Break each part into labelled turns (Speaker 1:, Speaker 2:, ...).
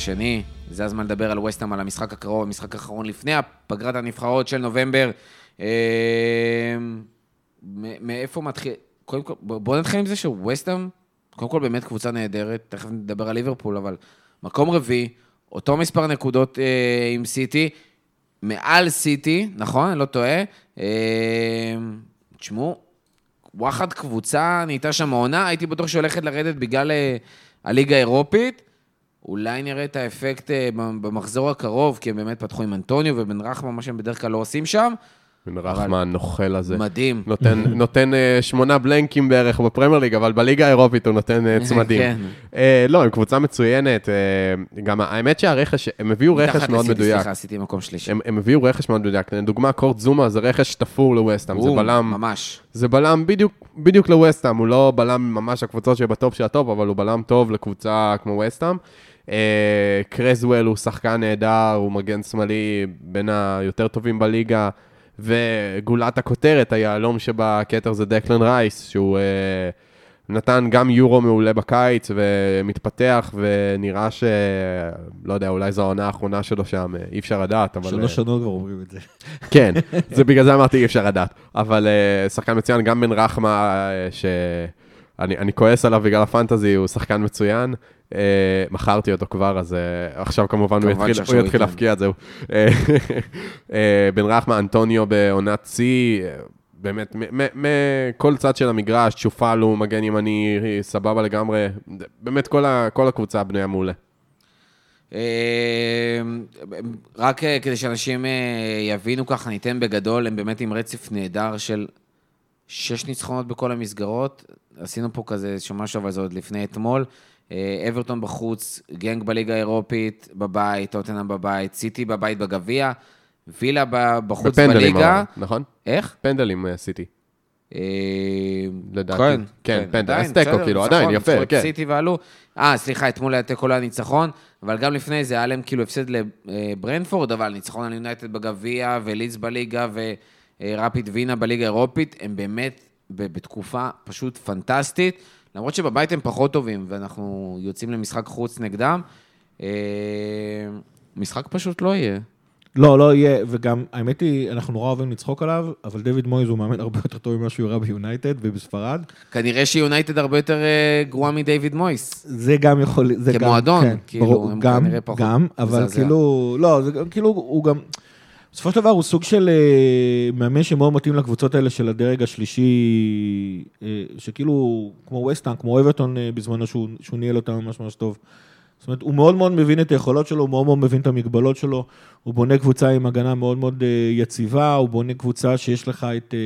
Speaker 1: השני. זה הזמן לדבר על ווסטהאם, על המשחק הקרוב, המשחק האחרון לפני הפגרת הנבחרות של נובמבר. אה, מאיפה מתחיל... קודם כל, בואו נתחיל עם זה שווסטהאם, קודם כל באמת קבוצה נהדרת, תכף נדבר על ליברפול, אבל מקום רביעי, אותו מספר נקודות אה, עם סיטי, מעל סיטי, נכון? אני לא טועה. אה, תשמעו, וואחד קבוצה נהייתה שם עונה, הייתי בטוח שהיא הולכת לרדת בגלל הליגה האירופית. אולי נראה את האפקט אה, במחזור הקרוב, כי הם באמת פתחו עם אנטוניו ובן רחמה, מה שהם בדרך כלל לא עושים שם.
Speaker 2: בן רחמה הנוכל הזה.
Speaker 1: מדהים.
Speaker 2: נותן, נותן אה, שמונה בלנקים בערך בפרמייר ליג, אבל בליגה האירופית הוא נותן אה, צמדים. כן. אה, לא, הם קבוצה מצוינת. אה, גם האמת שהרכש, הם הביאו רכש מאוד מדויק.
Speaker 1: סליחה, עשיתי מקום שלישי.
Speaker 2: הם, הם הביאו רכש מאוד מדויק. לדוגמה, קורט זומה זה רכש תפור לווסטהאם, זה בלם...
Speaker 1: ממש.
Speaker 2: זה בלם בדיוק, בדיוק לווסטהאם, הוא לא בלם ממש הקבוצות שבטופ של הטופ, אבל הוא בלם טוב לקבוצה כמו ווסטהאם. Uh, קרזוול הוא שחקן נהדר, הוא מגן שמאלי בין היותר טובים בליגה. וגולת הכותרת, היהלום שבכתר זה דקלן רייס, שהוא uh, נתן גם יורו מעולה בקיץ ומתפתח, ונראה ש... לא יודע, אולי זו העונה האחרונה שלו שם, אי אפשר לדעת, אבל...
Speaker 3: שלוש שנות כבר אומרים את זה.
Speaker 2: כן, זה בגלל זה אמרתי אי אפשר לדעת. אבל uh, שחקן מצוין, גם בן רחמה, uh, ש... אני, אני כועס עליו בגלל הפנטזי, הוא שחקן מצוין. Uh, מכרתי אותו כבר, אז uh, עכשיו כמובן הוא יתחיל, הוא יתחיל להפקיע את זה. uh, בן רחמה, אנטוניו בעונת שיא, באמת, מכל צד של המגרש, צ'ופל הוא מגן ימני, סבבה לגמרי. באמת, כל, ה, כל הקבוצה בנויה מעולה.
Speaker 1: רק כדי שאנשים יבינו ככה, ניתן בגדול, הם באמת עם רצף נהדר של שש ניצחונות בכל המסגרות. עשינו פה כזה איזשהו משהו, אבל זה עוד לפני אתמול. אה, אברטון בחוץ, גנג בליגה האירופית בבית, טוטנאם בבית, סיטי בבית בגביע, וילה בחוץ
Speaker 2: בפנדלים
Speaker 1: בליגה.
Speaker 2: נכון?
Speaker 1: איך?
Speaker 2: פנדלים אה, סיטי.
Speaker 1: אה,
Speaker 2: לדעתי. כן, כן, פנדל, אז תיקו, כאילו, עדיין, יפה, כן.
Speaker 1: סיטי ועלו. אה, סליחה, אתמול היה תיקו לא היה ניצחון, אבל גם לפני זה היה להם כאילו הפסד לברנפורד, אבל ניצחון על יונייטד בגביע, ולידס בליגה, ורפיד וינה בליגה האירופית, הם באמת בתקופה פשוט פנטסטית. למרות שבבית הם פחות טובים, ואנחנו יוצאים למשחק חוץ נגדם, אה, משחק פשוט לא יהיה.
Speaker 3: לא, לא יהיה, וגם, האמת היא, אנחנו נורא אוהבים לצחוק עליו, אבל דויד מויז הוא מאמן הרבה יותר טוב ממה שהוא הראה ביונייטד ובספרד.
Speaker 1: כנראה שיונייטד הרבה יותר אה, גרועה מדייוויד מויס.
Speaker 3: זה גם יכול, זה
Speaker 1: גם, כמועדון, כן, כאילו, ברור, הם
Speaker 3: גם, כנראה פחות. גם, אבל כאילו, לא, זה כאילו, הוא גם... בסופו של דבר הוא סוג של uh, מאמן שמאוד מתאים לקבוצות האלה של הדרג השלישי, uh, שכאילו, כמו ווסטהאם, כמו אברטון uh, בזמנו, שהוא, שהוא ניהל אותם ממש ממש טוב. זאת אומרת, הוא מאוד מאוד מבין את היכולות שלו, הוא מאוד מאוד מבין את המגבלות שלו, הוא בונה קבוצה עם הגנה מאוד מאוד אה, יציבה, הוא בונה קבוצה שיש לך את אה,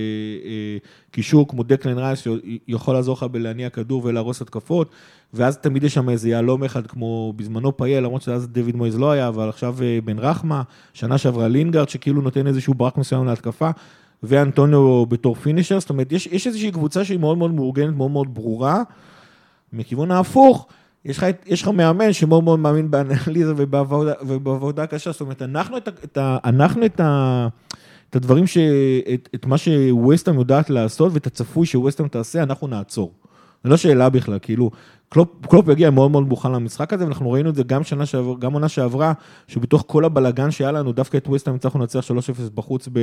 Speaker 3: אה, קישור כמו דקלן רייס, שיכול לעזור לך בלהניע כדור ולהרוס התקפות, ואז תמיד יש שם איזה יהלום אחד כמו בזמנו פייל, למרות שאז דויד מויז לא היה, אבל עכשיו בן רחמה, שנה שעברה לינגארד, שכאילו נותן איזשהו ברק מסוים להתקפה. ואנטוניו בתור פינישר, זאת אומרת, יש, יש איזושהי קבוצה שהיא מאוד מאוד מאורגנת, מאוד מאוד ברורה. מכיוון ההפוך, יש לך, יש לך מאמן שמאוד מאוד מאמין באנליזה ובעבודה, ובעבודה קשה, זאת אומרת, אנחנו את, את, אנחנו את, ה, את הדברים, ש, את, את מה שווסטהאם יודעת לעשות ואת הצפוי שווסטהאם תעשה, אנחנו נעצור. זו לא שאלה בכלל, כאילו, קלופ, קלופ יגיע מאוד מאוד מוכן למשחק הזה, ואנחנו ראינו את זה גם שנה שעברה, גם עונה שעברה, שבתוך כל הבלגן שהיה לנו, דווקא את ווסטהאם הצלחנו לנצח 3-0 בחוץ ב...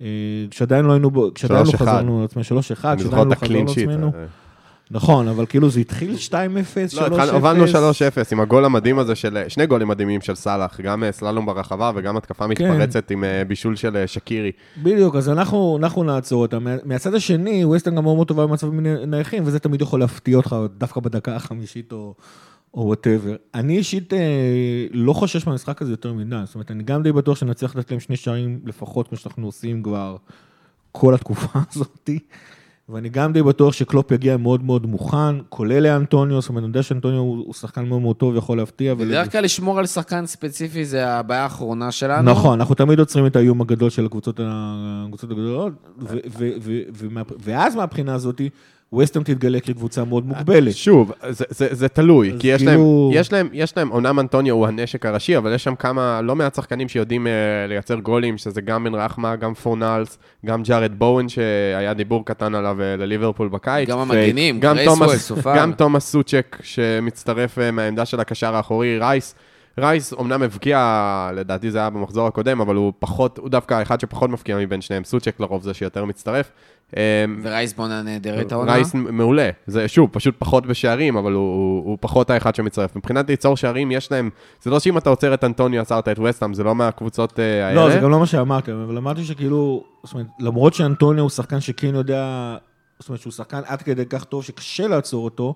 Speaker 3: אה, כשעדיין לא היינו, כשעדיין לא חזרנו לעצמנו, 3-1, כשעדיין לא חזרנו לעצמנו. נכון, אבל כאילו זה התחיל 2-0, 3-0.
Speaker 2: לא, הובלנו 3-0 עם הגול המדהים הזה של, שני גולים מדהימים של סאלח, גם אה, סללום ברחבה וגם התקפה כן. מתפרצת עם אה, בישול של אה, שקירי.
Speaker 3: בדיוק, אז אנחנו, אנחנו נעצור אותם. מהצד השני, ווסטהאם גם מאוד טובה במצבים נייחים, וזה תמיד יכול להפתיע אותך דווקא בדקה החמישית או... או whatever. אני אישית אה, לא חושש מהמשחק הזה יותר מדי, זאת אומרת, אני גם די בטוח שנצליח לתת להם שני שערים לפחות, כמו שאנחנו עושים כבר כל התקופה הזאתי. ואני גם די בטוח שקלופ יגיע מאוד מאוד מוכן, כולל לאנטוניו, זאת אומרת, אני יודע שאנטוניו הוא שחקן מאוד מאוד טוב, יכול להפתיע.
Speaker 1: בדרך כלל לשמור על שחקן ספציפי זה הבעיה האחרונה שלנו.
Speaker 3: נכון, אנחנו תמיד עוצרים את האיום הגדול של הקבוצות הגדולות, ואז מהבחינה הזאת, ווסטהאם תתגלה כקבוצה מאוד מוגבלת.
Speaker 2: שוב, זה, זה, זה תלוי, כי יש,
Speaker 3: כאילו-
Speaker 2: להם, יש להם, יש להם, אומנם אנטוניו הוא הנשק הראשי, אבל יש שם כמה, לא מעט שחקנים שיודעים אה, לייצר גולים, שזה גם בן רחמה, גם פורנלס, גם ג'ארוד בואן, שהיה דיבור קטן עליו אה, לליברפול בקיץ.
Speaker 1: גם המגנים,
Speaker 2: תומאס-
Speaker 1: סופר.
Speaker 2: גם תומאס סוצ'ק, שמצטרף אה, מהעמדה של הקשר האחורי, רייס. רייס אומנם הבקיע, לדעתי זה היה במחזור הקודם, אבל הוא פחות, הוא דווקא האחד שפחות מבקיע מבין שניהם. סוצ'ק לרוב זה שיותר מצטרף. אמ,
Speaker 1: ורייס בונה נהדרת העונה.
Speaker 2: רייס מעולה. זה שוב, פשוט פחות בשערים, אבל הוא, הוא, הוא פחות האחד שמצטרף. מבחינת ליצור שערים, יש להם... זה לא שאם אתה עוצר את אנטוניו, עצרת את וסטאם, זה לא מהקבוצות אה, האלה.
Speaker 3: לא, זה גם לא מה שאמרתי, אבל אמרתי שכאילו, זאת אומרת, למרות שאנטוניו הוא שחקן שכן יודע, זאת אומרת שהוא שחקן עד כדי כך טוב שקשה לעצור אותו,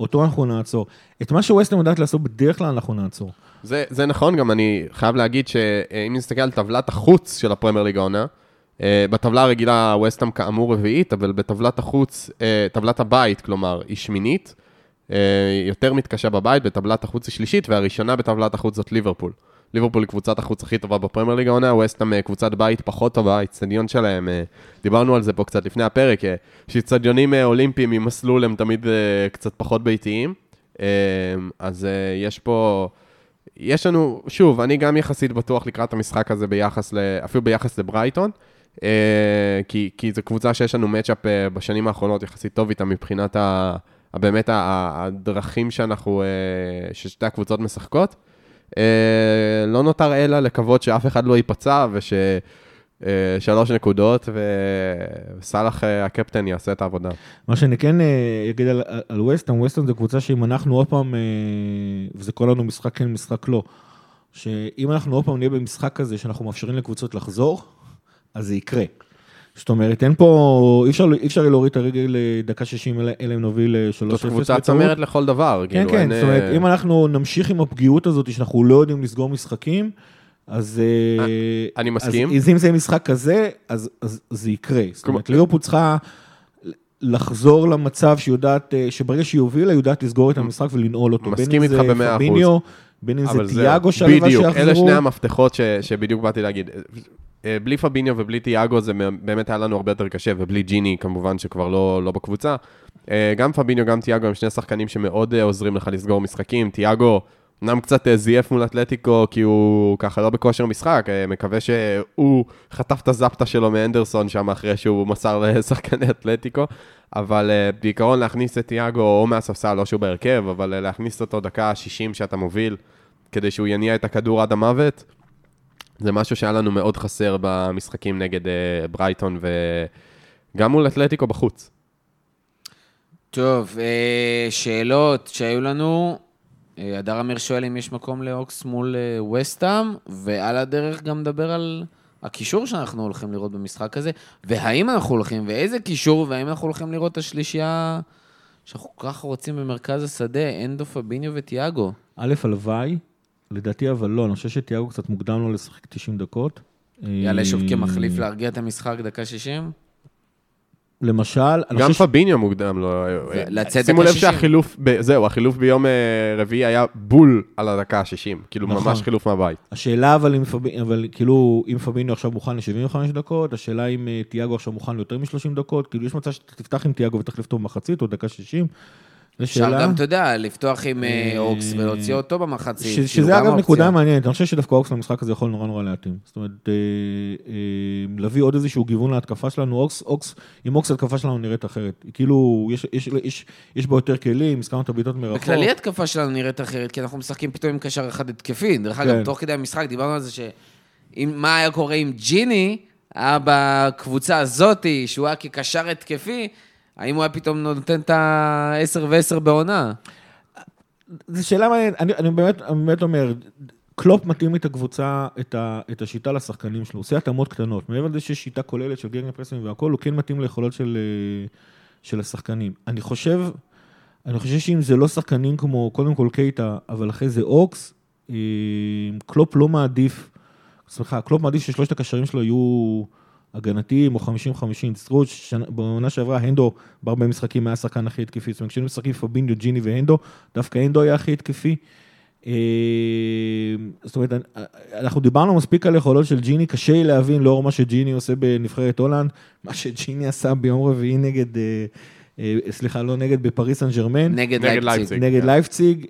Speaker 3: אותו אנחנו נעצור. את מה שווסטהאם יודעת לעשות בדרך כלל אנחנו נעצור.
Speaker 2: זה, זה נכון, גם אני חייב להגיד שאם נסתכל על טבלת החוץ של הפרמייר ליג העונה, אה, בטבלה הרגילה וסטאם כאמור רביעית, אבל בטבלת החוץ, אה, טבלת הבית, כלומר, היא שמינית, אה, יותר מתקשה בבית, בטבלת החוץ היא שלישית, והראשונה בטבלת החוץ זאת ליברפול. ליברפול קבוצת החוץ הכי טובה בפרמייר ליג העונה, וסטאם אה, קבוצת בית פחות טובה, האצטדיון שלהם, אה, דיברנו על זה פה קצת לפני הפרק, אה, שאצטדיונים אה, אולימפיים עם מסלול הם תמיד קצת פחות ביתיים, אז יש פה... יש לנו, שוב, אני גם יחסית בטוח לקראת המשחק הזה ביחס, ל, אפילו ביחס לברייטון, כי, כי זו קבוצה שיש לנו מצ'אפ בשנים האחרונות יחסית טוב איתה מבחינת ה, באמת הדרכים שאנחנו, ששתי הקבוצות משחקות. אה, לא נותר אלא לקוות שאף אחד לא ייפצע וש... אה, שלוש נקודות, וסאלח אה, הקפטן יעשה את העבודה.
Speaker 3: מה שאני כן אה, אגיד על, על ווסטהאם, ווסטהאם זו קבוצה שאם אנחנו עוד פעם, וזה קורה לנו משחק כן, משחק לא, שאם אנחנו עוד פעם נהיה במשחק כזה שאנחנו מאפשרים לקבוצות לחזור, אז זה יקרה. זאת אומרת, אין פה, אי אפשר, אי אפשר להוריד את הרגל לדקה 60, אלא אם נוביל 3-0.
Speaker 2: זאת קבוצה. צמרת לכל דבר.
Speaker 3: כן,
Speaker 2: כאילו,
Speaker 3: כן,
Speaker 2: אין,
Speaker 3: זאת אומרת,
Speaker 2: אה,
Speaker 3: אם אנחנו נמשיך עם הפגיעות הזאת, שאנחנו לא יודעים לסגור משחקים, אז... אה,
Speaker 2: אני מסכים.
Speaker 3: אז אם זה משחק כזה, אז אז זה יקרה. זאת אומרת, ליברפול צריכה לחזור למצב שהיא יודעת, אה, שברגע שהיא הובילה, היא יודעת לסגור את המשחק ולנעול אותו.
Speaker 2: מסכים איתך במאה אחוז.
Speaker 3: בין אם זה תיאגו שלווה
Speaker 2: בדיוק,
Speaker 3: שיחזרו.
Speaker 2: אלה שני המפתחות ש, שבדיוק באתי להגיד. אה, בלי פביניו ובלי תיאגו זה באמת היה לנו הרבה יותר קשה, ובלי ג'יני כמובן שכבר לא, לא בקבוצה. אה, גם פביניו, גם תיאגו הם שני שחקנים שמאוד אה, עוזרים לך לסגור משחקים. תיאגו אמנם קצת זייף מול אתלטיקו, כי הוא ככה לא בכושר משחק, מקווה שהוא חטף את הזפטה שלו מאנדרסון שם אחרי שהוא מסר לשחקני אתלטיקו, אבל בעיקרון להכניס את תיאגו או מהספסל, לא שהוא בהרכב, אבל להכניס אותו דקה 60 שאתה מוביל, כדי שהוא יניע את הכדור עד המוות, זה משהו שהיה לנו מאוד חסר במשחקים נגד אה, ברייטון וגם מול אתלטיקו בחוץ.
Speaker 1: טוב, אה, שאלות שהיו לנו. אה, הדר אמיר שואל אם יש מקום לאוקס מול אה, וסטאם, ועל הדרך גם נדבר על הקישור שאנחנו הולכים לראות במשחק הזה, והאם אנחנו הולכים, ואיזה קישור, והאם אנחנו הולכים לראות את השלישייה שאנחנו כל כך רוצים במרכז השדה, אנדו, פביניו וטיאגו.
Speaker 3: א', הלוואי, לדעתי אבל לא, אני חושב שתיאגו קצת מוקדם לו לשחק 90 דקות.
Speaker 1: יעלה שוב
Speaker 3: אה,
Speaker 1: כמחליף להרגיע את המשחק דקה 60?
Speaker 3: למשל, אני
Speaker 2: גם. פביניו מוקדם לו.
Speaker 1: זה- לצאת
Speaker 2: שימו
Speaker 1: דקה
Speaker 2: לב
Speaker 1: 60.
Speaker 2: שהחילוף, ב- זהו, החילוף ביום רביעי היה בול על הדקה ה-60. כאילו,
Speaker 3: נכון.
Speaker 2: ממש חילוף מהבית.
Speaker 3: השאלה אבל אם פביניו, אבל כאילו, אם פביניו עכשיו מוכן ל-75 דקות, השאלה אם תיאגו עכשיו מוכן ליותר מ-30 דקות, כאילו יש מצב שאתה תפתח עם תיאגו ותחליף אותו במחצית, או דקה 60.
Speaker 1: אפשר. גם, אתה יודע, לפתוח עם אה,
Speaker 3: אה,
Speaker 1: אוקס ולהוציא אותו במחצית.
Speaker 3: ש-
Speaker 1: כאילו,
Speaker 3: שזה אגב. נקודה מעניינת, אני חושב שדווקא אוקס למשחק הזה יכול נורא נורא להתאים. זאת אומרת, אה, להביא עוד איזשהו גיוון להתקפה שלנו, אוקס, אוקס, עם אוקס התקפה שלנו נראית אחרת. כאילו, יש- בה יותר כלים, הזכרנו את הבעיטות מרחוק.
Speaker 1: בכללי התקפה שלנו נראית אחרת, כי אנחנו משחקים פתאום עם קשר אחד התקפי. דרך
Speaker 3: כן.
Speaker 1: אגב, תוך כדי המשחק דיברנו על זה שמה היה קורה אם ג'יני היה בקבוצה הזאתי, שהוא היה כקשר התקפי, האם הוא היה פתאום נותן את ה-10 ו-10 בעונה?
Speaker 3: זו שאלה מעניינת, אני, אני באמת, אני באמת אומר, קלופ מתאים את הקבוצה, את, ה, את השיטה לשחקנים שלו, הוא עושה התאמות קטנות. מעבר לזה שיש שיטה כוללת של גגן pressing והכל, הוא כן מתאים ליכולות של, אה, של השחקנים. אני חושב, אני חושב שאם זה לא שחקנים כמו, קודם כל קייטה, אבל אחרי זה אוקס, אה, קלופ לא מעדיף, סליחה, קלופ מעדיף ששלושת הקשרים שלו יהיו הגנתיים או 50-50. תזכרו, שנה- בעונה שעברה הנדו בהרבה משחקים היה השחקן הכי התקפי. זאת אומרת, כשהיינו משחקים פביניו, ג'יני והנדו, דווקא הנדו היה הכי התקפי. אה, זאת אומרת, אנחנו דיברנו מספיק על יכולות של ג'יני, קשה לי להבין לאור מה שג'יני עושה בנבחרת הולנד, מה שג'יני עשה ביום רביעי נגד, אה, אה, סליחה, לא נגד, בפריס סן ג'רמן.
Speaker 1: נגד לייפציג.
Speaker 3: נגד
Speaker 2: כן.
Speaker 3: לייפציג.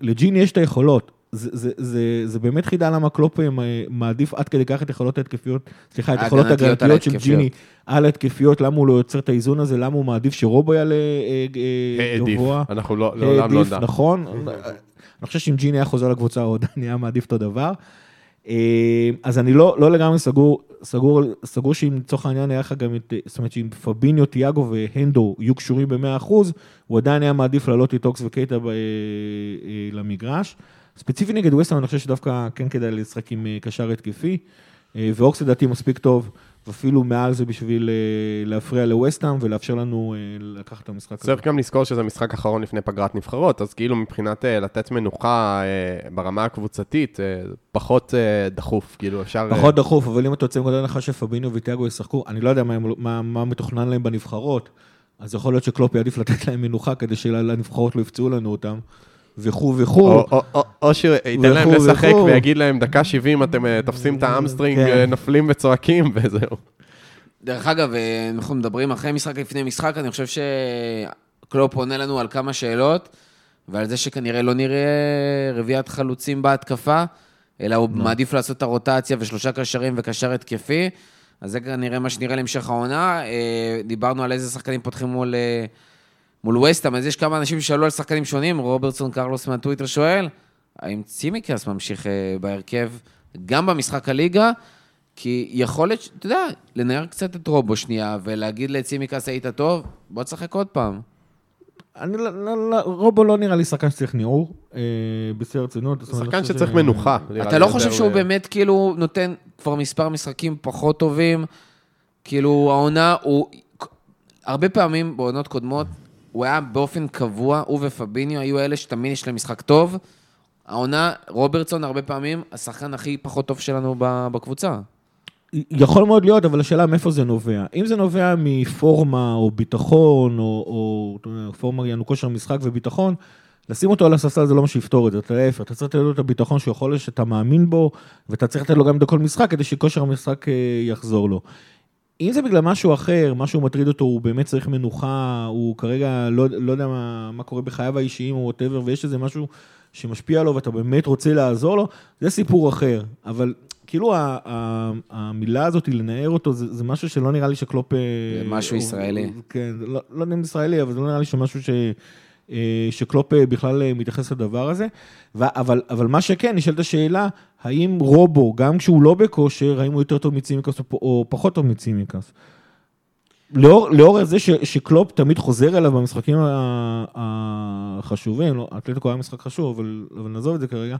Speaker 3: לג'יני יש את היכולות. זה, זה, זה, זה באמת חידה למה קלופ אה, מעדיף עד כדי כך את יכולות ההתקפיות, סליחה, את יכולות הגנתיות של. ג'יני על ההתקפיות, למה הוא לא יוצר את האיזון הזה, למה הוא מעדיף שרובו יעלה אה, אה. גבוה.
Speaker 2: אנחנו לא, לעולם לא נדע.
Speaker 3: נכון. אני חושב שאם ג'יני היה חוזר לקבוצה, הוא עדיין היה מעדיף אותו דבר. אז אני לא, לא לגמרי סגור, סגור, סגור שאם לצורך העניין היה לך גם את, זאת אומרת שאם פביניו, תיאגו והנדו יהיו קשורים ב-100%, הוא עדיין היה מעדיף לעלות את אוקס וקייטה ב- אה, אה, למגרש. ספציפית נגד ווסטהאם, אני חושב שדווקא כן כדאי לשחק עם אה, קשר התקפי, אה, ואוקס לדעתי מספיק טוב, ואפילו מעל זה בשביל אה, להפריע לווסטהאם ולאפשר לנו לקחת את המשחק הזה.
Speaker 2: צריך גם לזכור שזה משחק אחרון לפני פגרת נבחרות, אז כאילו מבחינת לתת מנוחה ברמה הקבוצתית, פחות דחוף, כאילו אפשר...
Speaker 3: פחות דחוף, אבל אם אתה יוצא מנקודת הנחה שפביניו וטיאגו ישחקו, אני לא יודע מה, מה, מה מתוכנן להם בנבחרות, אז יכול להיות שקלופ יעדיף לתת להם מנוחה כדי שלנבחרות לא יפצעו לנו אותם, וכו' וכו'.
Speaker 2: או- שייתן להם לשחק. ויגיד להם, דקה 70 אתם אה, תופסים את ה hamstring,
Speaker 3: כן.
Speaker 2: אה, נופלים וצועקים וזהו.
Speaker 1: דרך אגב, אה, אנחנו מדברים אחרי משחק לפני משחק, אני חושב שקלופ עונה לנו על כמה שאלות, ועל זה שכנראה לא נראה רביעיית חלוצים בהתקפה, אלא הוא מעדיף לעשות את הרוטציה ושלושה קשרים וקשר התקפי, אז זה כנראה מה שנראה להמשך העונה. דיברנו על איזה שחקנים פותחים מול, מול וסטהאם, אז יש כמה אנשים ששאלו על שחקנים שונים, רוברטסון קרלוס מהטוויטר שואל, האם צימקס ממשיך אה, בהרכב גם במשחק הליגה? כי יכול להיות, אתה יודע, לנער קצת את רובו שנייה, ולהגיד לצימקס היית טוב, בוא תשחק עוד פעם.
Speaker 3: אני לא, לא, לא, רובו לא נראה לי שחקן שצריך ניעור, אה, בשיא הרצינות.
Speaker 2: שחקן
Speaker 3: חושב
Speaker 2: שצריך
Speaker 3: ש-
Speaker 2: מנוחה.
Speaker 1: אתה לא חושב שהוא
Speaker 2: אה,
Speaker 1: באמת כאילו נותן כבר מספר משחקים פחות טובים? כאילו העונה, הוא... הרבה פעמים בעונות קודמות, הוא היה באופן קבוע, הוא ופביניו היו אלה שתמיד יש להם משחק טוב. העונה, רוברטסון הרבה פעמים השחקן הכי פחות טוב שלנו בקבוצה.
Speaker 3: יכול מאוד להיות, אבל השאלה מאיפה זה נובע. אם זה נובע מפורמה או ביטחון, או, או פורמה יענו כושר משחק וביטחון, לשים אותו על הספסל זה לא מה שיפתור את זה, אתה להפך, אתה צריך לתת לו את הביטחון שהוא יכול, שאתה מאמין בו, ואתה צריך לתת לו גם בכל משחק כדי שכושר המשחק אה, יחזור לו. אם זה בגלל משהו אחר, משהו מטריד אותו, הוא באמת צריך מנוחה, הוא כרגע לא, לא יודע מה, מה קורה בחייו האישיים או whatever, ויש איזה משהו שמשפיע עליו ואתה באמת רוצה לעזור לו, זה סיפור אחר. אבל כאילו ה, ה, המילה הזאת, לנער אותו, זה, זה משהו שלא נראה לי שקלופ... אה,
Speaker 1: זה משהו
Speaker 3: הוא-
Speaker 1: ישראלי.
Speaker 3: כן, לא, לא יודע אם ישראלי, אבל זה לא נראה לי שמשהו ש... אה, שקלופ אה, בכלל אה, מתייחס לדבר הזה. אבל, אבל מה שכן, נשאלת השאלה, האם רובו, גם כשהוא לא בכושר, האם הוא יותר טוב מצימקס או, או פחות טוב מצימקס? לאור, לאור זה ש, שקלופ תמיד חוזר אליו במשחקים החשובים, לא, אתלטיקו היה משחק חשוב, אבל, אבל נעזוב את זה כרגע,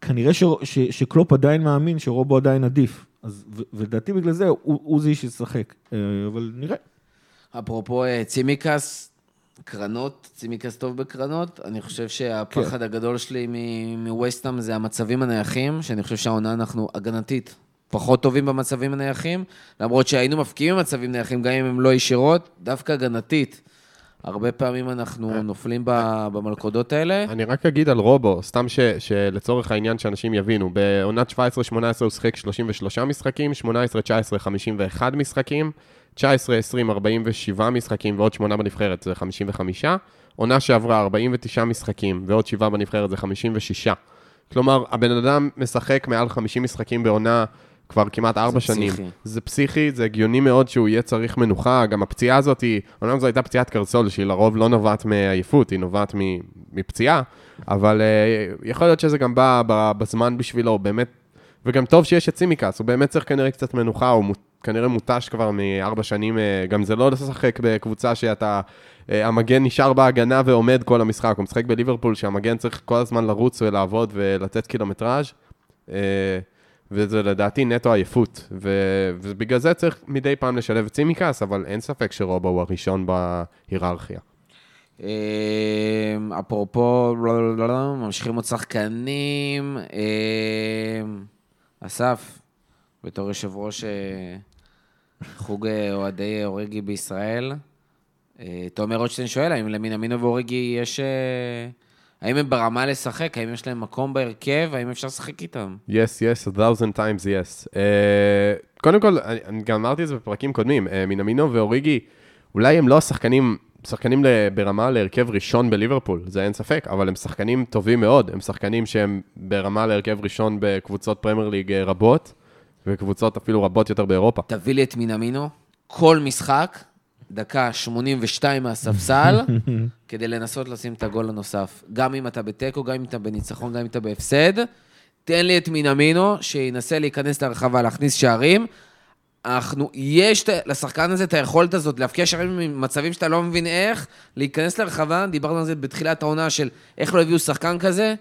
Speaker 3: כנראה ש, ש, שקלופ עדיין מאמין שרובו עדיין עדיף. אז, ולדעתי בגלל זה הוא, הוא זה שישחק, אבל נראה.
Speaker 1: אפרופו צימקס, קרנות, צימקס טוב בקרנות, אני חושב שהפחד
Speaker 3: כן.
Speaker 1: הגדול שלי מ- מווסטהאם זה המצבים הנייחים, שאני חושב שהעונה אנחנו הגנתית פחות טובים במצבים הנייחים, למרות שהיינו מפקיעים במצבים נייחים, גם אם הם לא ישירות, דווקא הגנתית. הרבה פעמים אנחנו נופלים ב- במלכודות האלה.
Speaker 2: אני רק אגיד על רובו, סתם ש, שלצורך העניין שאנשים יבינו, בעונת 17-18 הוא שיחק 33 משחקים, 18-19 51 משחקים, 19-20 47 משחקים ועוד 8 בנבחרת זה 55, עונה שעברה 49 משחקים ועוד 7 בנבחרת זה 56. כלומר, הבן אדם משחק מעל 50 משחקים בעונה כבר כמעט 4
Speaker 1: זה
Speaker 2: שנים.
Speaker 1: פסיכי.
Speaker 2: זה פסיכי, זה הגיוני מאוד שהוא יהיה צריך מנוחה, גם הפציעה הזאת היא, אומנם זו הייתה פציעת קרסול, שהיא לרוב לא נובעת מעייפות, היא נובעת מפציעה, אבל uh, יכול להיות שזה גם בא בזמן בשבילו, באמת, וגם טוב שיש את סימיקס, הוא באמת צריך כנראה קצת מנוחה, הוא מות- כנראה מותש כבר מארבע שנים, uh, גם זה לא לשחק בקבוצה שאתה, uh, המגן נשאר בהגנה ועומד כל המשחק, הוא משחק בליברפול שהמגן צריך כל הזמן לרוץ ולעבוד ולתת קילומטראז'. Uh, וזה לדעתי נטו עייפות, ו- ובגלל זה צריך מדי פעם לשלב את סימיקס, אבל אין ספק שרובו הוא הראשון בהיררכיה.
Speaker 1: אה, אפרופו, לא, לא, לא, ממשיכים עוד שחקנים. אה, אסף, בתור יושב ראש אה, חוג אה, אוהדי אוריגי בישראל, אה, תומר רוטשטיין שואל, האם למינמינו ואוריגי יש... אה, האם הם ברמה לשחק? האם יש להם מקום בהרכב? האם אפשר לשחק איתם?
Speaker 2: yes, yes, a thousand times yes. Uh, קודם כל, אני, אני גם אמרתי את זה בפרקים קודמים, uh, מינמינו ואוריגי, אולי הם לא השחקנים, שחקנים ל- ברמה להרכב ראשון בליברפול, זה אין ספק, אבל הם שחקנים טובים מאוד, הם שחקנים שהם ברמה להרכב ראשון בקבוצות פרמייר ליג אה, רבות, וקבוצות אפילו רבות יותר באירופה.
Speaker 1: תביא לי את מינמינו, כל משחק, דקה 82 מהספסל, כדי לנסות לשים את הגול הנוסף. גם אם אתה בתיקו, גם אם אתה בניצחון, גם אם אתה בהפסד, תן לי את מינמינו, שינסה להיכנס לרחבה, להכניס שערים. אנחנו, יש לשחקן הזה את היכולת הזאת להבקיע שערים ממצבים שאתה לא מבין איך, להיכנס לרחבה, דיברנו על זה בתחילת העונה של איך לא הביאו שחקן כזה,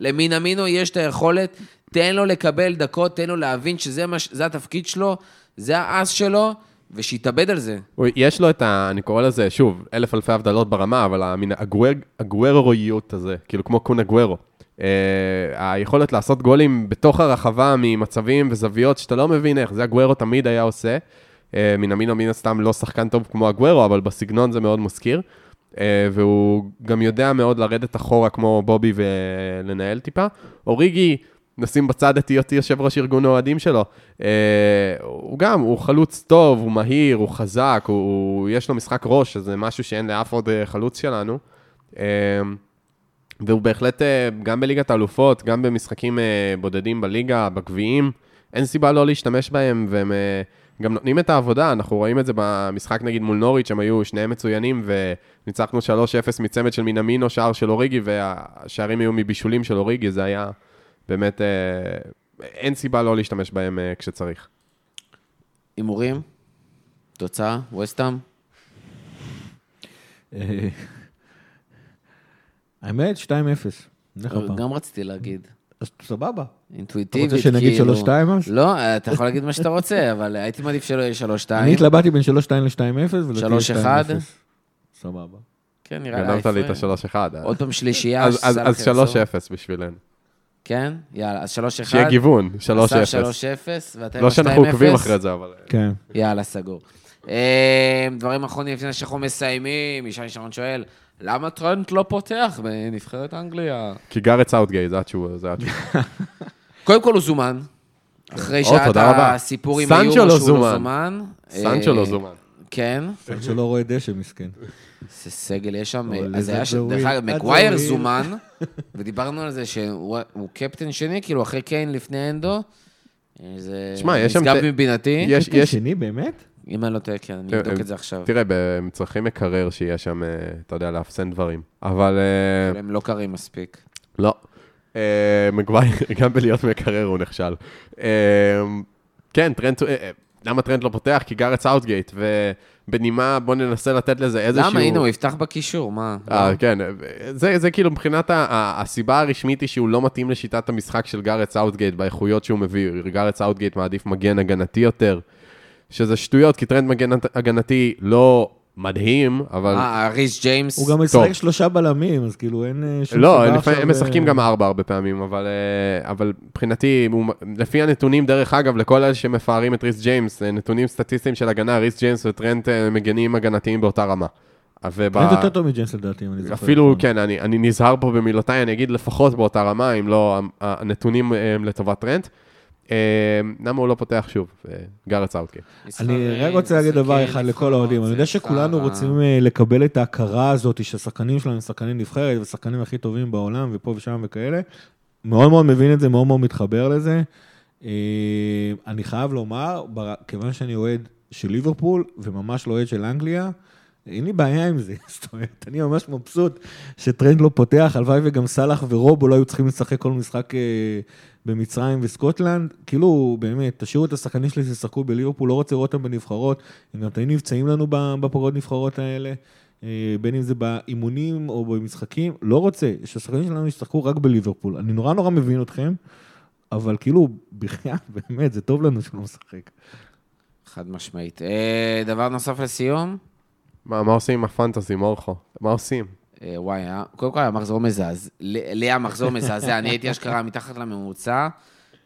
Speaker 1: למינמינו יש את היכולת, תן לו לקבל דקות, תן לו להבין שזה מה, התפקיד שלו, זה האס שלו, ושיתאבד על זה.
Speaker 2: יש לו את ה... אני קורא לזה, שוב, אלף אלפי הבדלות ברמה, אבל המין הגוארויות הזה, כאילו כמו קונה גוארו. אה, היכולת לעשות גולים בתוך הרחבה ממצבים וזוויות שאתה לא מבין איך, זה הגוארו תמיד היה עושה. מנמינו מן הסתם לא שחקן טוב כמו הגוארו, אבל בסגנון זה מאוד מזכיר. אה, והוא גם יודע מאוד לרדת אחורה כמו בובי ולנהל טיפה. אוריגי, נשים בצד את היותי יושב ראש ארגון האוהדים שלו. אה, הוא גם, הוא חלוץ טוב, הוא מהיר, הוא חזק, הוא, הוא, יש לו משחק ראש, שזה משהו שאין לאף עוד אה, חלוץ שלנו. אה, והוא בהחלט, אה, גם בליגת האלופות, גם במשחקים אה, בודדים בליגה, בגביעים, אין סיבה לא להשתמש בהם, והם אה, גם נותנים את העבודה, אנחנו רואים את זה במשחק נגיד מול נוריץ', הם היו שניהם מצוינים, וניצחנו 3-0 מצמד של מינמינו, שער של אוריגי, והשערים היו מבישולים של אוריגי, זה היה באמת, אה, אין סיבה לא להשתמש בהם אה, כשצריך.
Speaker 1: הימורים? תוצאה? וסטאם?
Speaker 3: אה, האמת, 2-0. נלך הפעם.
Speaker 1: גם רציתי להגיד.
Speaker 3: אז סבבה.
Speaker 1: אינטואיטיבית,
Speaker 3: אתה רוצה שנגיד
Speaker 1: כאילו.
Speaker 3: 3-2 אז?
Speaker 1: לא, אתה יכול להגיד מה שאתה רוצה, אבל הייתי מעדיף שלא יהיה 3-2.
Speaker 3: אני התלבטתי בין 3-2 ל-2-0 ולדעתי
Speaker 1: 3-1.
Speaker 3: 2-0. סבבה.
Speaker 1: כן, נראה לי.
Speaker 2: גנבת לי את
Speaker 1: ההפרש.
Speaker 2: ה-3-1. אה.
Speaker 1: עוד פעם שלישייה.
Speaker 2: אז- אז-
Speaker 1: שסאלח
Speaker 2: אז
Speaker 1: יחזור.
Speaker 2: 3-0 בשבילנו.
Speaker 1: כן? יאללה, אז 3-1.
Speaker 2: שיהיה גיוון, 3-0.
Speaker 1: אסף 3-0, ואתה עם
Speaker 2: לא שאנחנו
Speaker 1: 2-0.
Speaker 2: עוקבים אחרי זה, אבל...
Speaker 3: כן.
Speaker 1: יאללה, סגור. אה, דברים אחרונים לפני שאנחנו מסיימים, ישי שרון שואל, למה טרנט לא פותח בנבחרת אנגליה?
Speaker 2: כי גארט סאוטגייט, זה התשובה, זה התשובה.
Speaker 1: קודם כל הוא זומן. אחרי
Speaker 2: רבה.
Speaker 1: הסיפור עם
Speaker 2: סנצ'ו
Speaker 1: היורו
Speaker 2: לא
Speaker 1: שהוא לא
Speaker 2: זומן.
Speaker 1: זומן.
Speaker 2: סנצ'ו
Speaker 1: אה,
Speaker 2: לא זומן.
Speaker 1: כן,
Speaker 3: שלא רואה דשא, מסכן.
Speaker 1: זה סגל, יש שם, אז היה, ש-
Speaker 3: זה
Speaker 1: דרך. אגב, מקווייר. זומן, ודיברנו על זה שהוא הוא קפטן שני, כאילו אחרי קיין לפני אנדו. אה, זה
Speaker 2: שם
Speaker 1: נשגב מבינתי.
Speaker 2: יש,
Speaker 3: קפטן
Speaker 2: יש,
Speaker 3: שני, באמת?
Speaker 1: אם אני לא טועה, כן, אני אבדוק את זה עכשיו.
Speaker 2: תראה, הם צריכים מקרר שיהיה שם, אה, אתה יודע, לאפסן דברים. אבל אה,
Speaker 1: אבל הם לא קרים מספיק.
Speaker 2: לא. מגווייר, גם בלהיות מקרר הוא נכשל. כן, טרנד, אה, למה טרנד לא פותח? כי גארת' סאות'גייט, ובנימה, בוא ננסה לתת לזה איזשהו...
Speaker 1: למה? הנה, הוא יפתח בקישור, מה?
Speaker 2: אה,
Speaker 1: לא?
Speaker 2: כן, זה, זה כאילו מבחינת ה, ה, הסיבה הרשמית היא שהוא לא מתאים לשיטת המשחק של גארת' סאות'גייט באיכויות שהוא מביא. גארת' סאות'גייט מעדיף מגן הגנתי יותר, שזה שטויות, כי טרנד מגן הגנתי לא מדהים, אבל...
Speaker 1: אה, ריס ג'יימס.
Speaker 3: הוא גם. משחק שלושה בלמים, אז כאילו אין אה, שום
Speaker 2: לא,
Speaker 3: סיבה
Speaker 2: לפעמים, הם משחקים
Speaker 3: אה,
Speaker 2: גם ארבע הרבה פעמים, אבל, אה, אבל מבחינתי, הוא- לפי הנתונים, דרך אגב, לכל אלה שמפארים את ריס ג'יימס, נתונים סטטיסטיים של הגנה, ריס ג'יימס וטרנד מגנים הגנתיים באותה רמה. וב-
Speaker 3: טרנד יותר טוב מג'יימס לדעתי, אם אני זוכר.
Speaker 2: אפילו,
Speaker 3: נכון.
Speaker 2: כן, אני, אני נזהר פה במילותיי, אני אגיד לפחות באותה רמה, אם לא הנתונים הם לטובת טרנד. אה, למה הוא לא פותח שוב? אה, גארט סאוטקי.
Speaker 3: אני רק רוצה להגיד דבר אחד לכל האוהדים, אני יודע שכולנו רוצים אה, לקבל את ההכרה הזאת שהשחקנים שלנו הם שחקנים נבחרת ושחקנים הכי טובים בעולם ופה ושם וכאלה. מאוד מאוד מבין את זה, מאוד מאוד מתחבר לזה. אה, אני חייב לומר, כיוון שאני אוהד של ליברפול וממש לא אוהד של אנגליה, אין לי בעיה עם זה, זאת אומרת, אני ממש מבסוט שטרנד לא פותח, הלוואי וגם סאלח ורובו לא היו צריכים לשחק כל משחק אה, במצרים וסקוטלנד, כאילו, באמת, תשאירו את השחקנים שלי שישחקו בליברפול, לא רוצה לראות אותם בנבחרות, הם גם תמיד נפצעים לנו בפגרות נבחרות האלה, אה, בין אם זה באימונים או במשחקים, לא רוצה, שהשחקנים שלנו ישחקו רק בליברפול. אני נורא נורא מבין אתכם, אבל כאילו, בחייאת, באמת, זה טוב לנו שהוא לא משחק.
Speaker 1: חד משמעית. אה, דבר נוסף לסיום?
Speaker 2: מה, מה עושים עם הפנטזי, מורכו? מה עושים?
Speaker 1: אה, וואי, היה- קודם כל היה מחזור מזעזע. לי היה מחזור מזעזע, אני הייתי אשכרה מתחת לממוצע.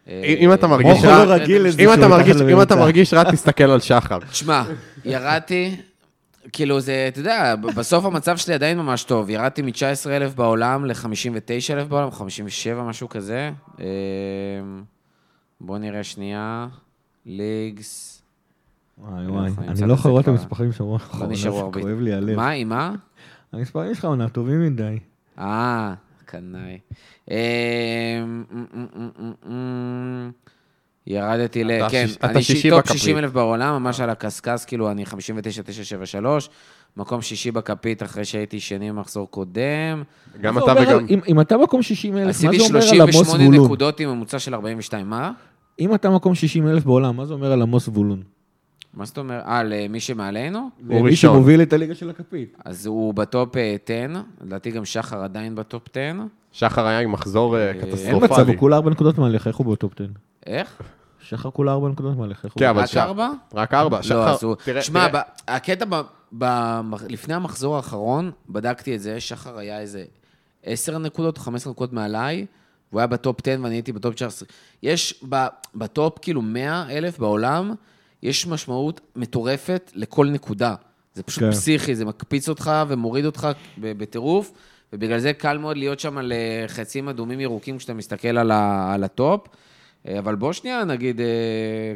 Speaker 1: אה,
Speaker 2: אם אתה מרגיש רע,
Speaker 3: לא
Speaker 2: אם אתה מרגיש- רע, תסתכל על שחר.
Speaker 1: תשמע, ירדתי, כאילו זה, אתה יודע, בסוף המצב שלי עדיין ממש טוב. ירדתי מ-19,000 בעולם ל-59,000 בעולם, 57, משהו כזה. אה, בואו נראה שנייה. ליגס.
Speaker 3: וואי וואי, אני לא יכול לראות את. המספרים
Speaker 1: הרבה.
Speaker 3: כואב לי הלב.
Speaker 1: מה, עם מה?
Speaker 3: המספרים שלך עונה טובים מדי.
Speaker 1: אה, קנאי. אמ, ירדתי ל... כן, אני טופ
Speaker 2: בכפית.
Speaker 1: 60 אלף בעולם, ממש על הקשקש, כאילו, אני 59,973, מקום שישי בכפית אחרי שהייתי שני במחזור קודם.
Speaker 2: גם אתה וגם...
Speaker 3: אם- אתה מקום 60 אלף, מה
Speaker 1: עשיתי
Speaker 3: זה אומר על עמוס
Speaker 1: 38
Speaker 3: זבולון?
Speaker 1: נקודות עם ממוצע של 42, מה?
Speaker 3: אם אתה מקום 60 אלף בעולם, מה זה אומר על עמוס זבולון?
Speaker 1: מה זאת אומרת? אה, למי שמעלינו?
Speaker 2: הוא
Speaker 3: מי
Speaker 2: ראשון.
Speaker 3: שמוביל את הליגה של הכפית.
Speaker 1: אז הוא ב top אה, 10, לדעתי גם שחר עדיין ב top 10.
Speaker 2: שחר היה עם מחזור אה,
Speaker 3: אין
Speaker 2: קטסטרופלי.
Speaker 3: מצב, הוא כולה 4 נקודות מעליך, איך הוא ב top 10?
Speaker 1: איך?
Speaker 3: שחר כולה 4 נקודות מעליך, איך הוא...
Speaker 2: כן, אבל
Speaker 1: רק
Speaker 2: ש-
Speaker 1: ארבע?
Speaker 2: רק ארבע.
Speaker 1: לא,
Speaker 2: שחר,
Speaker 1: אז הוא...
Speaker 2: תראה,
Speaker 1: שמע,
Speaker 2: תראה,
Speaker 1: ב- הקטע, ב- ב- לפני המחזור האחרון, בדקתי את זה, שחר היה איזה 10 נקודות 15 נקודות מעליי, והוא היה ב top 10 ואני הייתי ב top 19. יש ב- ב top כאילו 100 אלף בעולם, יש משמעות מטורפת לכל נקודה. זה פשוט
Speaker 3: כן.
Speaker 1: פסיכי, זה מקפיץ אותך ומוריד אותך בטירוף, ובגלל זה קל מאוד להיות שם על אה, חצים אדומים ירוקים כשאתה מסתכל על, ה- על ה top. אה, אבל בוא שנייה נגיד, אה,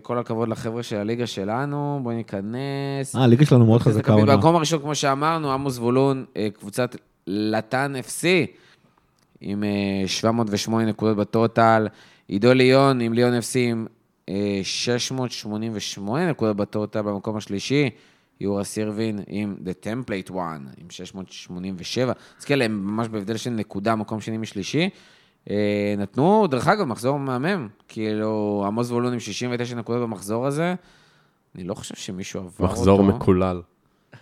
Speaker 1: כל הכבוד לחבר'ה של הליגה שלנו, בואי ניכנס.
Speaker 3: אה, הליגה שלנו מאוד חזקה עונה.
Speaker 1: במקום הראשון, כמו שאמרנו, עמוס זבולון, אה, קבוצת לטן FC, עם אה, 708 נקודות בטוטל. עידו ליון עם ליון FC עם 688 נקודות בטוטל במקום השלישי. יורה סירבין עם The Template One, עם 687. אז כאלה, הם ממש בהבדל של נקודה, מקום שני משלישי. אה, נתנו, דרך אגב, מחזור מהמם. כאילו, עמוס זבולון עם 69 נקודות במחזור הזה. אני לא חושב שמישהו עבר אותו.
Speaker 2: מחזור מקולל.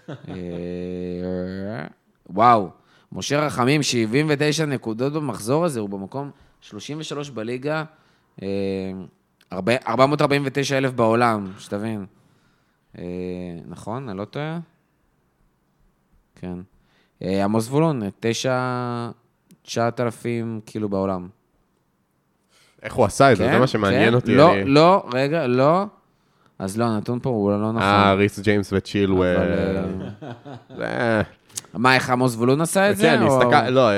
Speaker 1: אה, וואו, משה רחמים, 79 נקודות במחזור הזה, הוא במקום 33 בליגה, אה, 449 אלף בעולם, שתבין. אה, נכון? אני לא טועה? כן. אה, עמוס זבולון, 9... 9,000 כאילו בעולם.
Speaker 2: איך הוא עשה את זה?
Speaker 1: כן?
Speaker 2: זה מה שמעניין
Speaker 1: כן?
Speaker 2: אותי.
Speaker 1: לא,
Speaker 2: אני-
Speaker 1: לא, רגע, לא. אז לא, הנתון פה הוא לא נכון.
Speaker 2: אה, ריס ג'יימס וצ'ילואל.
Speaker 1: אבל,
Speaker 2: זה-
Speaker 1: מה, איך עמוס זבולון עשה את זה?
Speaker 2: כן, אני הסתכל... לא, אה,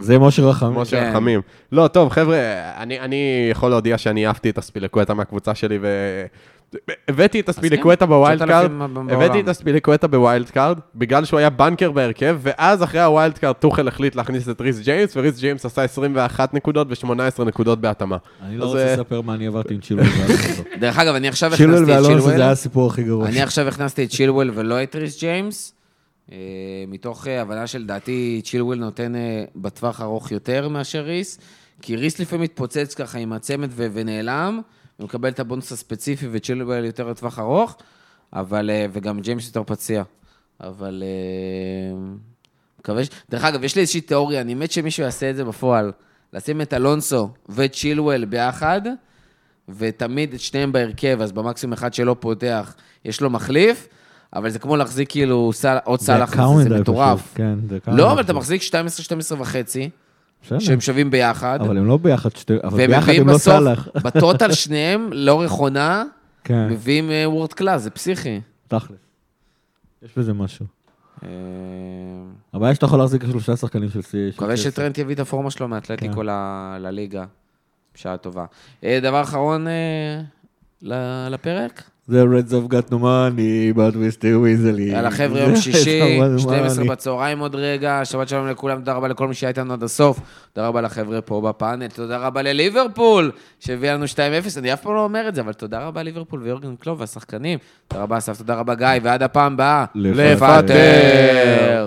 Speaker 3: זה משה רחמים.
Speaker 2: משה
Speaker 1: כן.
Speaker 2: רחמים. לא, טוב, חבר'ה, אני, אני יכול להודיע שאני העפתי את אספיליקואטה מהקבוצה שלי, ו... העפתי את אספיליקואטה ב wild card,
Speaker 1: 9,000 בעולם.
Speaker 2: העפתי את אספיליקואטה ב wild card, בגלל שהוא היה banker בהרכב, ואז אחרי ה wild card טוחל החליט להכניס את ריס ג'יימס, וריס ג'יימס עשה 21 נקודות ו-18 נקודות בהתאמה.
Speaker 3: אני לא רוצה
Speaker 2: אה,
Speaker 3: לספר מה אני עברתי עם צ'ילואל ואלונסו.
Speaker 1: דרך אגב, אני עכשיו הכנסתי את
Speaker 3: ואלונסו זה היה
Speaker 1: צ'ילואל.
Speaker 3: הסיפור הכי גרוע.
Speaker 1: אני עכשיו הכנסתי את צ'ילואל ולא את ריס ג'יימס, מתוך אה, הבנה שלדעתי צ'ילואל נותן אה, בטווח ארוך יותר מאשר ריס, כי ריס לפעמים מתפוצץ ככה עם הצמד ו- ונעלם, ומקבל את הבונוס הספציפי וצ'ילואל יותר לטווח ארוך, אבל, אה, וגם ג'יימס יותר פציע. אבל אה, מקווה ש... דרך אגב, יש לי איזושהי תיאוריה, אני מת שמישהו יעשה את זה בפועל. לשים את אלונסו וצ'ילואל ביחד, ותמיד את שניהם בהרכב, אז במקסימום אחד שלא פותח, יש לו מחליף, אבל זה כמו להחזיק כאילו סל, עוד
Speaker 3: יקר
Speaker 1: זה, מטורף.
Speaker 3: כן, זה יקר
Speaker 1: לא, אבל אתה. מחזיק 12, 12 וחצי. שהם שווים ביחד,
Speaker 3: אבל הם לא ביחד, שתי- אבל ביחד הם לא סאלח.
Speaker 1: בטוטל שניהם, לאורך עונה,
Speaker 3: כן,
Speaker 1: מביאים וורד קלאס, זה פסיכי.
Speaker 3: תכל'ס. יש בזה משהו.
Speaker 1: אה,
Speaker 3: הבעיה שאתה יכול להחזיק שלושה שחקנים של סי...
Speaker 1: מקווה שטרנט יביא את הפורמה שלו מאתלטיקו
Speaker 3: כן.
Speaker 1: לליגה, בשעה טובה. אה, דבר אחרון אה, לפרק?
Speaker 3: The Reds have got no money, but we still easily.
Speaker 1: יאללה חבר'ה, יום
Speaker 3: זה
Speaker 1: שישי,
Speaker 3: אבל
Speaker 1: 12
Speaker 3: money.
Speaker 1: בצהריים עוד רגע, שבת שלום לכולם, תודה רבה לכל מי שהיה איתנו עד הסוף, תודה רבה לחבר'ה פה בפאנל, תודה רבה לליברפול, שהביא לנו 2-0, אני אף פעם לא אומר את זה, אבל תודה רבה ליברפול ויורגן קלוב והשחקנים, תודה רבה אסף, תודה רבה גיא, ועד הפעם הבאה. לפטר.